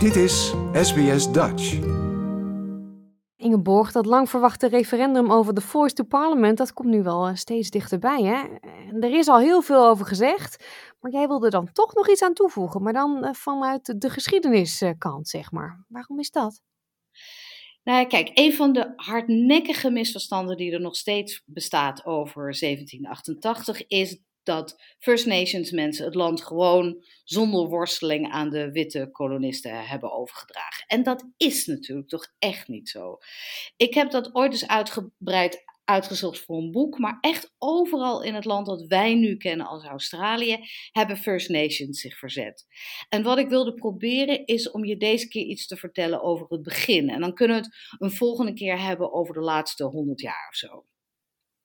Dit is SBS Dutch. Ingeborg, dat lang verwachte referendum over de Voice to Parliament, dat komt nu wel eh, steeds dichterbij. Hè? Er is al heel veel over gezegd, maar jij wilde dan toch nog iets aan toevoegen, maar dan eh, vanuit de geschiedeniskant, zeg maar. Waarom is dat? Nou, kijk, een van de hardnekkige misverstanden die er nog steeds bestaat over 1788 is dat First Nations mensen het land gewoon zonder worsteling aan de witte kolonisten hebben overgedragen. En dat is natuurlijk toch echt niet zo. Ik heb dat ooit eens uitgebreid uitgezocht voor een boek, maar echt overal in het land dat wij nu kennen als Australië, hebben First Nations zich verzet. En wat ik wilde proberen is om je deze keer iets te vertellen over het begin. En dan kunnen we het een volgende keer hebben over de laatste honderd jaar of zo.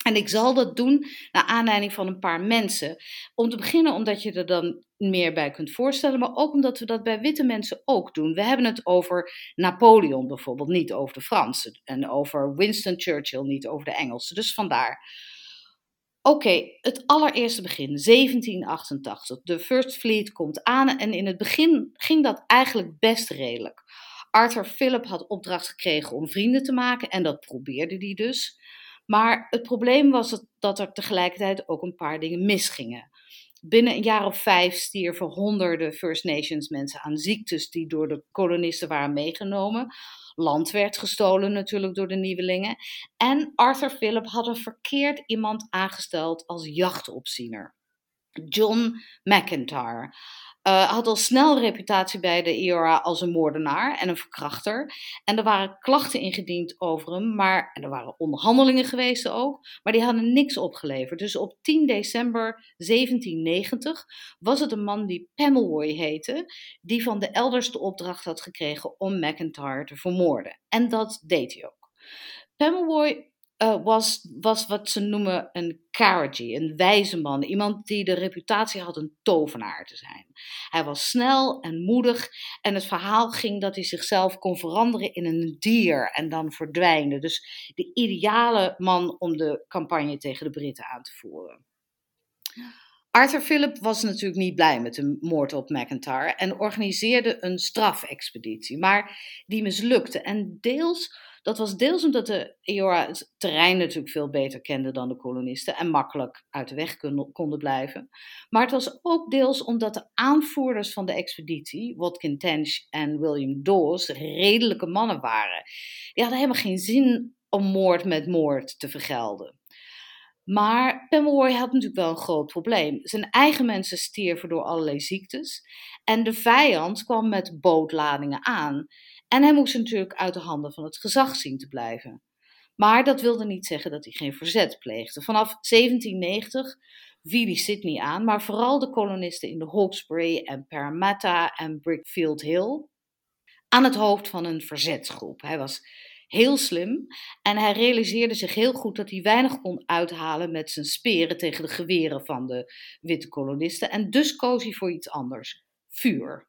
En ik zal dat doen naar aanleiding van een paar mensen. Om te beginnen omdat je er dan meer bij kunt voorstellen, maar ook omdat we dat bij witte mensen ook doen. We hebben het over Napoleon bijvoorbeeld, niet over de Fransen. En over Winston Churchill, niet over de Engelsen. Dus vandaar. Oké, het allereerste begin, 1788. De First Fleet komt aan en in het begin ging dat eigenlijk best redelijk. Arthur Phillip had opdracht gekregen om vrienden te maken en dat probeerde hij dus. Maar het probleem was dat er tegelijkertijd ook een paar dingen misgingen. Binnen een jaar of vijf stierven honderden First Nations mensen aan ziektes die door de kolonisten waren meegenomen. Land werd gestolen natuurlijk door de nieuwelingen. En Arthur Phillip had een verkeerd iemand aangesteld als jachtopziener. John McIntyre. Uh, had al snel reputatie bij de IORA als een moordenaar en een verkrachter. En er waren klachten ingediend over hem, maar en er waren onderhandelingen geweest ook, maar die hadden niks opgeleverd. Dus op 10 december 1790 was het een man die Pemmelwoy heette, die van de elders de opdracht had gekregen om McIntyre te vermoorden. En dat deed hij ook. Pemmelwoy uh, was, was wat ze noemen een Karaji, een wijze man. Iemand die de reputatie had een tovenaar te zijn. Hij was snel en moedig en het verhaal ging dat hij zichzelf kon veranderen in een dier en dan verdwijnen. Dus de ideale man om de campagne tegen de Britten aan te voeren. Arthur Phillip was natuurlijk niet blij met de moord op McIntyre en organiseerde een strafexpeditie, maar die mislukte. En deels dat was deels omdat de Eora het terrein natuurlijk veel beter kende dan de kolonisten en makkelijk uit de weg konden blijven. Maar het was ook deels omdat de aanvoerders van de expeditie, Watkin Tench en William Dawes, redelijke mannen waren. Die hadden helemaal geen zin om moord met moord te vergelden. Maar Pomeroy had natuurlijk wel een groot probleem. Zijn eigen mensen stierven door allerlei ziektes. En de vijand kwam met bootladingen aan. En hij moest natuurlijk uit de handen van het gezag zien te blijven. Maar dat wilde niet zeggen dat hij geen verzet pleegde. Vanaf 1790 viel hij Sydney aan, maar vooral de kolonisten in de Hawkesbury en Parramatta en Brickfield Hill aan het hoofd van een verzetsgroep. Hij was heel slim en hij realiseerde zich heel goed dat hij weinig kon uithalen met zijn speren tegen de geweren van de witte kolonisten en dus koos hij voor iets anders: vuur.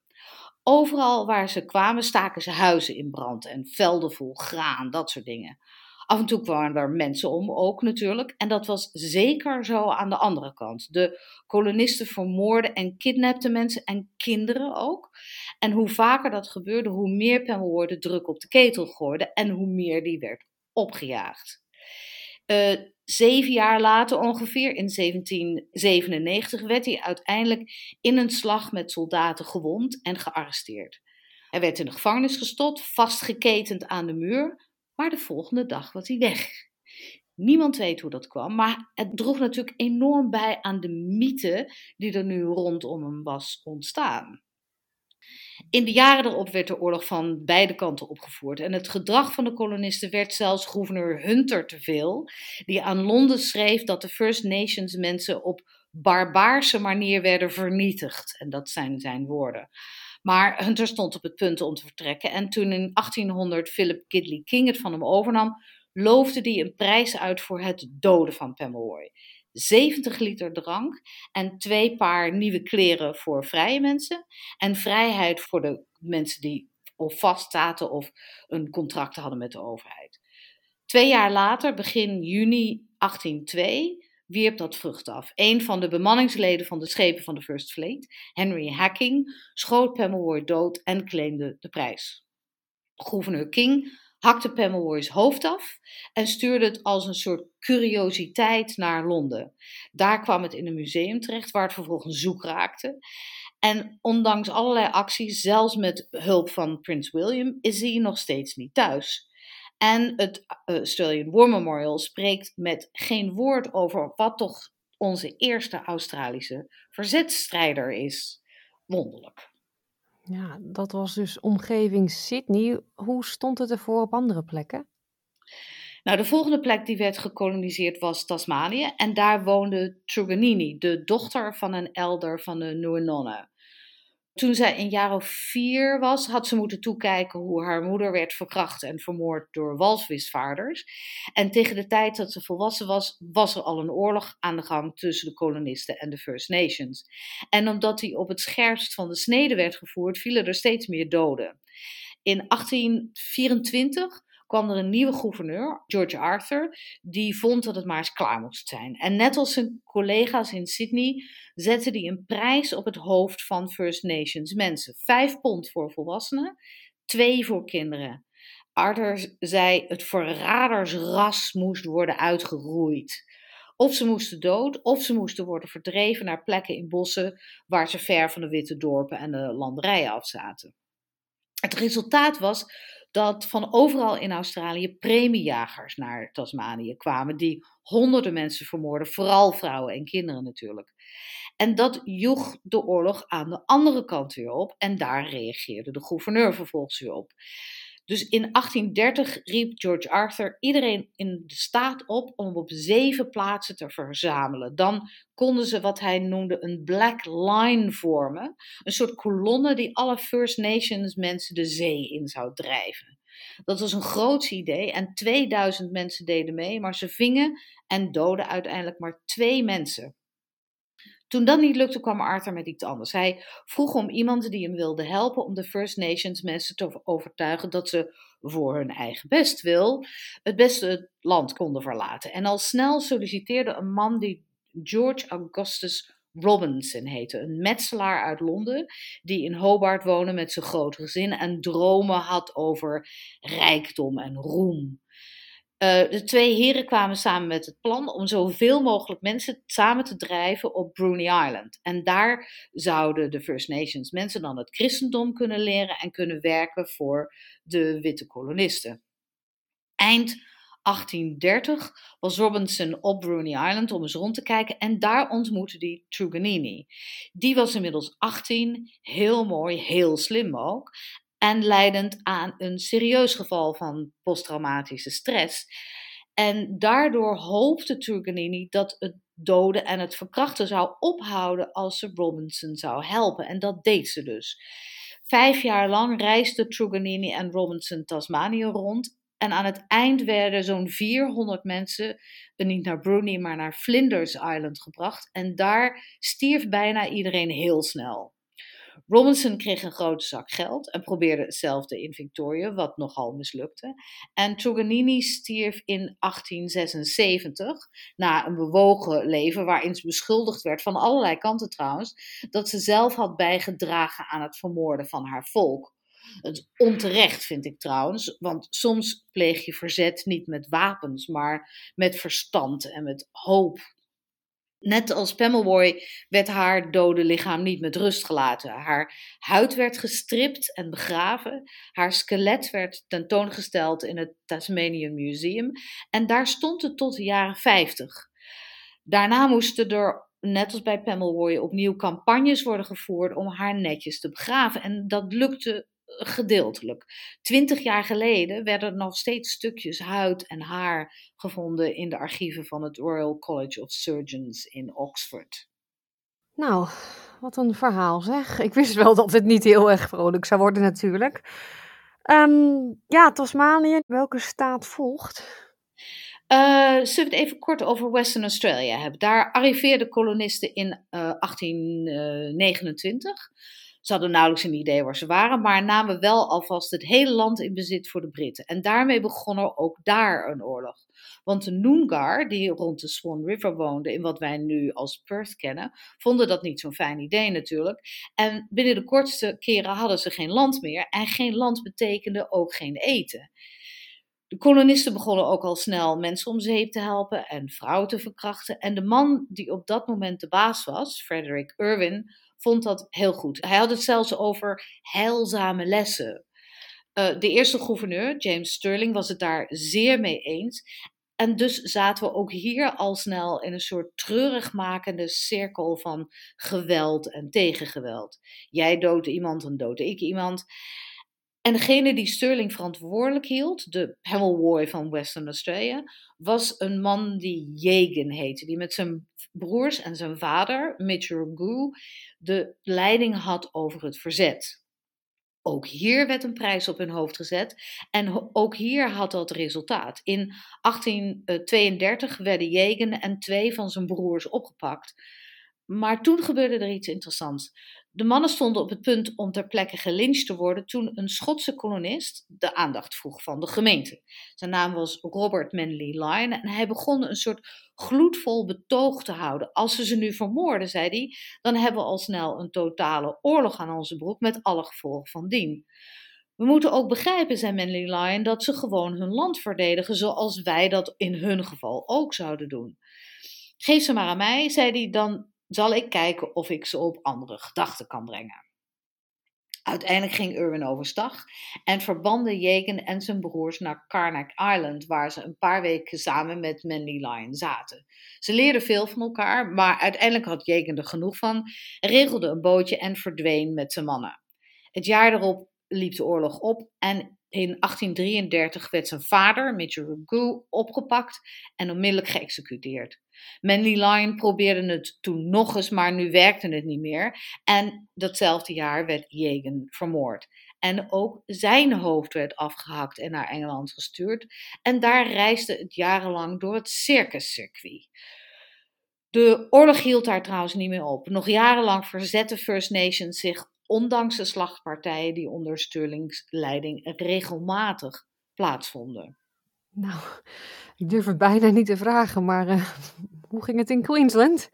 Overal waar ze kwamen staken ze huizen in brand en velden vol graan, dat soort dingen. Af en toe kwamen er mensen om ook natuurlijk. En dat was zeker zo aan de andere kant. De kolonisten vermoorden en kidnapten mensen en kinderen ook. En hoe vaker dat gebeurde, hoe meer Pemmelwoord de druk op de ketel gooide en hoe meer die werd opgejaagd. Uh, zeven jaar later, ongeveer in 1797, werd hij uiteindelijk in een slag met soldaten gewond en gearresteerd. Hij werd in de gevangenis gestopt, vastgeketend aan de muur, maar de volgende dag was hij weg. Niemand weet hoe dat kwam, maar het droeg natuurlijk enorm bij aan de mythe die er nu rondom hem was ontstaan. In de jaren erop werd de oorlog van beide kanten opgevoerd. En het gedrag van de kolonisten werd zelfs gouverneur Hunter te veel, die aan Londen schreef dat de First Nations mensen op barbaarse manier werden vernietigd. En dat zijn zijn woorden. Maar Hunter stond op het punt om te vertrekken. En toen in 1800 Philip Kidley King het van hem overnam, loofde hij een prijs uit voor het doden van Pomeroy. 70 liter drank en twee paar nieuwe kleren voor vrije mensen. En vrijheid voor de mensen die of vast zaten of een contract hadden met de overheid. Twee jaar later, begin juni 1802, wierp dat vrucht af. Een van de bemanningsleden van de schepen van de First Fleet, Henry Hacking, schoot Pemmelwoy dood en claimde de prijs. Gouverneur King hakte Pemmelwoy's hoofd af en stuurde het als een soort curiositeit naar Londen. Daar kwam het in een museum terecht, waar het vervolgens zoek raakte. En ondanks allerlei acties, zelfs met hulp van Prins William, is hij nog steeds niet thuis. En het uh, Australian War Memorial spreekt met geen woord over wat toch onze eerste Australische verzetstrijder is. Wonderlijk. Ja, dat was dus omgeving Sydney. Hoe stond het ervoor op andere plekken? Nou, de volgende plek die werd gekoloniseerd was Tasmanië. En daar woonde Truganini, de dochter van een elder van de Nuenonna. Toen zij een jaar of vier was, had ze moeten toekijken hoe haar moeder werd verkracht en vermoord door walvisvaarders. En tegen de tijd dat ze volwassen was, was er al een oorlog aan de gang tussen de kolonisten en de First Nations. En omdat die op het scherpst van de snede werd gevoerd, vielen er steeds meer doden. In 1824 kwam er een nieuwe gouverneur, George Arthur, die vond dat het maar eens klaar moest zijn. En net als zijn collega's in Sydney zette hij een prijs op het hoofd van First Nations mensen. Vijf pond voor volwassenen, twee voor kinderen. Arthur zei het verradersras moest worden uitgeroeid. Of ze moesten dood, of ze moesten worden verdreven naar plekken in bossen waar ze ver van de witte dorpen en de landerijen af zaten. Het resultaat was dat van overal in Australië premiejagers naar Tasmanië kwamen, die honderden mensen vermoorden, vooral vrouwen en kinderen natuurlijk. En dat joeg de oorlog aan de andere kant weer op en daar reageerde de gouverneur vervolgens weer op. Dus in 1830 riep George Arthur iedereen in de staat op om op zeven plaatsen te verzamelen. Dan konden ze wat hij noemde een black line vormen. Een soort kolonne die alle First Nations mensen de zee in zou drijven. Dat was een groot idee en 2000 mensen deden mee, maar ze vingen en doden uiteindelijk maar twee mensen. Toen dat niet lukte, kwam Arthur met iets anders. Hij vroeg om iemand die hem wilde helpen om de First Nations mensen te overtuigen dat ze voor hun eigen bestwil het beste het land konden verlaten. En al snel solliciteerde een man die George Augustus Robinson heette, een metselaar uit Londen, die in Hobart woonde met zijn groot gezin en dromen had over rijkdom en roem. Uh, de twee heren kwamen samen met het plan om zoveel mogelijk mensen samen te drijven op Bruny Island. En daar zouden de First Nations mensen dan het christendom kunnen leren en kunnen werken voor de witte kolonisten. Eind 1830 was Robinson op Bruny Island om eens rond te kijken en daar ontmoette hij Truganini. Die was inmiddels 18, heel mooi, heel slim ook en leidend aan een serieus geval van posttraumatische stress. En daardoor hoopte Truganini dat het doden en het verkrachten zou ophouden als ze Robinson zou helpen. En dat deed ze dus. Vijf jaar lang reisden Truganini en Robinson Tasmanië rond. En aan het eind werden zo'n 400 mensen niet naar Brunei, maar naar Flinders Island gebracht. En daar stierf bijna iedereen heel snel. Robinson kreeg een grote zak geld en probeerde hetzelfde in Victoria, wat nogal mislukte. En Truganini stierf in 1876 na een bewogen leven waarin ze beschuldigd werd van allerlei kanten trouwens, dat ze zelf had bijgedragen aan het vermoorden van haar volk. Het onterecht vind ik trouwens, want soms pleeg je verzet niet met wapens, maar met verstand en met hoop Net als Pemmelwoy werd haar dode lichaam niet met rust gelaten. Haar huid werd gestript en begraven. Haar skelet werd tentoongesteld in het Tasmanian Museum. En daar stond het tot de jaren 50. Daarna moesten er, net als bij Pemmelwoy, opnieuw campagnes worden gevoerd om haar netjes te begraven. En dat lukte gedeeltelijk. Twintig jaar geleden werden er nog steeds stukjes huid en haar gevonden in de archieven van het Royal College of Surgeons in Oxford. Nou, wat een verhaal zeg. Ik wist wel dat het niet heel erg vrolijk zou worden natuurlijk. Um, ja, Tasmanië, welke staat volgt? Uh, zullen we het even kort over Western Australia hebben? Daar arriveerden kolonisten in uh, eh, 1829. Ze hadden nauwelijks een idee waar ze waren, maar namen wel alvast het hele land in bezit voor de Britten. En daarmee begon er ook daar een oorlog. Want de Noongar, die rond de Swan River woonden, in wat wij nu als Perth kennen, vonden dat niet zo'n fijn idee natuurlijk. En binnen de kortste keren hadden ze geen land meer. En geen land betekende ook geen eten. De kolonisten begonnen ook al snel mensen om zeep te helpen en vrouwen te verkrachten. En de man die op dat moment de baas was, Frederick Irwin, vond dat heel goed. Hij had het zelfs over heilzame lessen. Uh, de eerste gouverneur, James Sterling, was het daar zeer mee eens. En dus zaten we ook hier al snel in een soort treurigmakende cirkel van geweld en tegengeweld. Jij doodde iemand, dan doodde ik iemand. En degene die Sterling verantwoordelijk hield, de Hemmelroy van Western Australia, was een man die Jagan heette, die met zijn broers en zijn vader, Mitchell de leiding had over het verzet. Ook hier werd een prijs op hun hoofd gezet en ook hier had dat resultaat. In 1832 werden Jagan en twee van zijn broers opgepakt. Maar toen gebeurde er iets interessants. De mannen stonden op het punt om ter plekke gelyncht te worden toen een Schotse kolonist de aandacht vroeg van de gemeente. Zijn naam was Robert Manley Lyon en hij begon een soort gloedvol betoog te houden. Als ze ze nu vermoorden, zei hij, dan hebben we al snel een totale oorlog aan onze broek met alle gevolgen van dien. We moeten ook begrijpen, zei Manley Lyon, dat ze gewoon hun land verdedigen zoals wij dat in hun geval ook zouden doen. Geef ze maar aan mij, zei hij, dan zal ik kijken of ik ze op andere gedachten kan brengen. Uiteindelijk ging Irwin overstag en verbande Jagan en zijn broers naar Carnac Island, waar ze een paar weken samen met Manly Lion zaten. Ze leerden veel van elkaar, maar uiteindelijk had Jagan er genoeg van, regelde een bootje en verdween met zijn mannen. Het jaar erop liep de oorlog op en in 1833 werd zijn vader, Ragoo, opgepakt en onmiddellijk geëxecuteerd. Manly Lyon probeerde het toen nog eens, maar nu werkte het niet meer. En datzelfde jaar werd Jagan vermoord. En ook zijn hoofd werd afgehakt en naar Engeland gestuurd. En daar reisde het jarenlang door het circuscircuit. De oorlog hield daar trouwens niet meer op. Nog jarenlang verzetten First Nations zich ondanks de slachtpartijen die onder Sterlings leiding regelmatig plaatsvonden. Nou, ik durf het bijna niet te vragen, maar uh, hoe ging het in Queensland?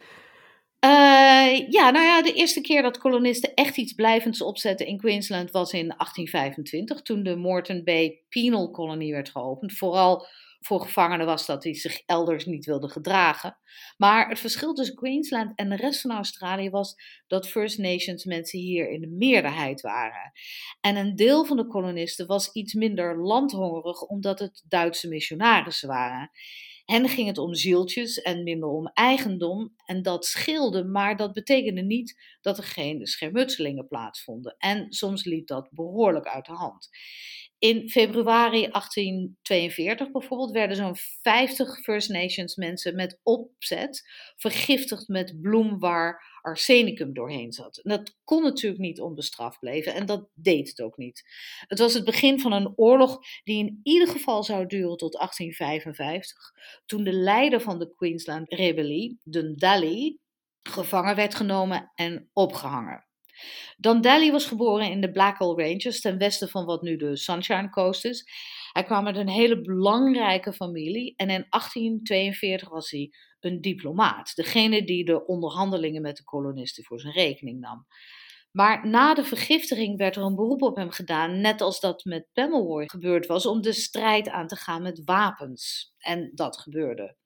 Uh, ja, nou ja, de eerste keer dat kolonisten echt iets blijvends opzetten in Queensland was in 1825, toen de Moreton Bay Penal Colony werd geopend. Vooral voor gevangenen was dat die zich elders niet wilden gedragen. Maar het verschil tussen Queensland en de rest van Australië was dat First Nations mensen hier in de meerderheid waren. En een deel van de kolonisten was iets minder landhongerig omdat het Duitse missionarissen waren. Hen ging het om zieltjes en minder om eigendom. En dat scheelde, maar dat betekende niet dat er geen schermutselingen plaatsvonden. En soms liep dat behoorlijk uit de hand. In februari 1842 bijvoorbeeld werden zo'n 50 First Nations mensen met opzet vergiftigd met bloem waar arsenicum doorheen zat. Dat kon natuurlijk niet onbestraft blijven en dat deed het ook niet. Het was het begin van een oorlog die in ieder geval zou duren tot 1855, toen de leider van de Queensland Rebellie, Dundalli, gevangen werd genomen en opgehangen. Dundalli was geboren in de Blackall Ranges, ten westen van wat nu de Sunshine Coast is. Hij kwam uit een hele belangrijke familie en in 1842 was hij een diplomaat, degene die de onderhandelingen met de kolonisten voor zijn rekening nam. Maar na de vergiftiging werd er een beroep op hem gedaan, net als dat met Pomeroy gebeurd was, om de strijd aan te gaan met wapens. En dat gebeurde.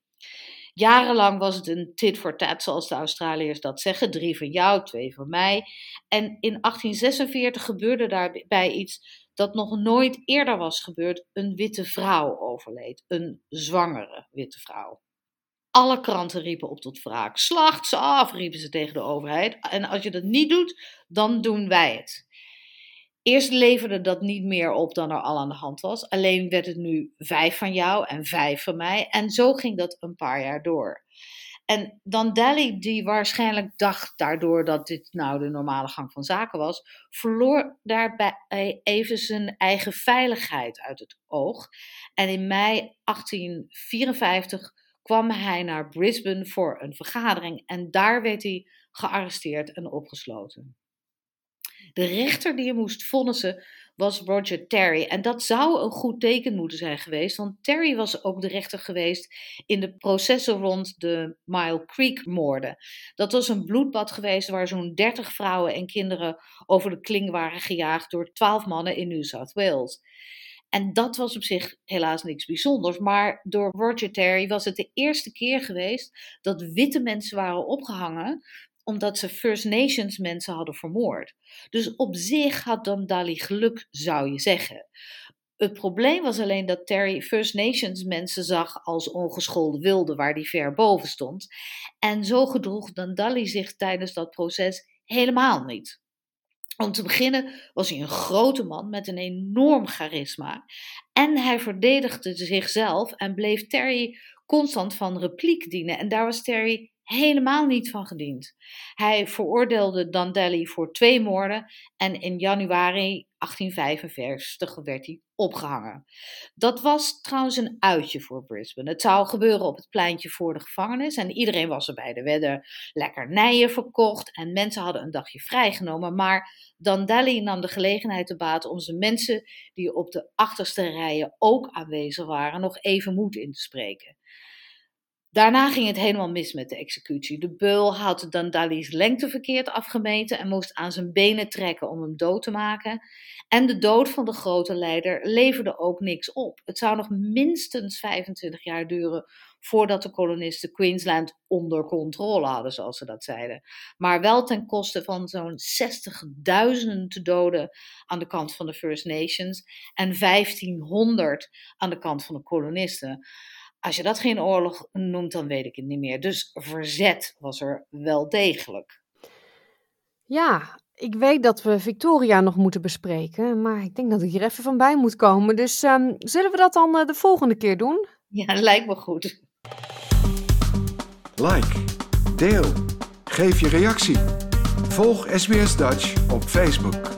Jarenlang was het een tit for tat, zoals de Australiërs dat zeggen. Drie van jou, twee van mij. En in 1846 gebeurde daarbij iets dat nog nooit eerder was gebeurd. Een witte vrouw overleed. Een zwangere witte vrouw. Alle kranten riepen op tot wraak. Slacht ze af, riepen ze tegen de overheid. En als je dat niet doet, dan doen wij het. Eerst leverde dat niet meer op dan er al aan de hand was. Alleen werd het nu vijf van jou en vijf van mij. En zo ging dat een paar jaar door. En dan Dali, die waarschijnlijk dacht daardoor dat dit nou de normale gang van zaken was, verloor daarbij even zijn eigen veiligheid uit het oog. En in mei 1854 kwam hij naar Brisbane voor een vergadering en daar werd hij gearresteerd en opgesloten. De rechter die hem moest vonnissen was Roger Terry. En dat zou een goed teken moeten zijn geweest, want Terry was ook de rechter geweest in de processen rond de Mile Creek moorden. Dat was een bloedbad geweest waar zo'n 30 vrouwen en kinderen over de kling waren gejaagd door 12 mannen in New South Wales. En dat was op zich helaas niks bijzonders. Maar door Roger Terry was het de eerste keer geweest dat witte mensen waren opgehangen omdat ze First Nations mensen hadden vermoord. Dus op zich had Dali geluk, zou je zeggen. Het probleem was alleen dat Terry First Nations mensen zag als ongeschoolde wilden, waar die ver boven stond. En zo gedroeg Dali zich tijdens dat proces helemaal niet. Om te beginnen was hij een grote man met een enorm charisma. En hij verdedigde zichzelf en bleef Terry constant van repliek dienen. En daar was Terry helemaal niet van gediend. Hij veroordeelde Dandeli voor twee moorden en in januari 1845 werd hij opgehangen. Dat was trouwens een uitje voor Brisbane. Het zou gebeuren op het pleintje voor de gevangenis en iedereen was erbij. Er werden lekkernijen verkocht en mensen hadden een dagje vrijgenomen. Maar Dandeli nam de gelegenheid te baat om zijn mensen die op de achterste rijen ook aanwezig waren nog even moed in te spreken. Daarna ging het helemaal mis met de executie. De beul had Dandali's lengte verkeerd afgemeten en moest aan zijn benen trekken om hem dood te maken. En de dood van de grote leider leverde ook niks op. Het zou nog minstens 25 jaar duren voordat de kolonisten Queensland onder controle hadden, zoals ze dat zeiden. Maar wel ten koste van zo'n 60.000 doden aan de kant van de First Nations en 1500 aan de kant van de kolonisten. Als je dat geen oorlog noemt, dan weet ik het niet meer. Dus verzet was er wel degelijk. Ja, ik weet dat we Victoria nog moeten bespreken, maar ik denk dat ik hier even van bij moet komen. Dus um, zullen we dat dan uh, de volgende keer doen? Ja, lijkt me goed. Like, deel, geef je reactie. Volg SBS Dutch op Facebook.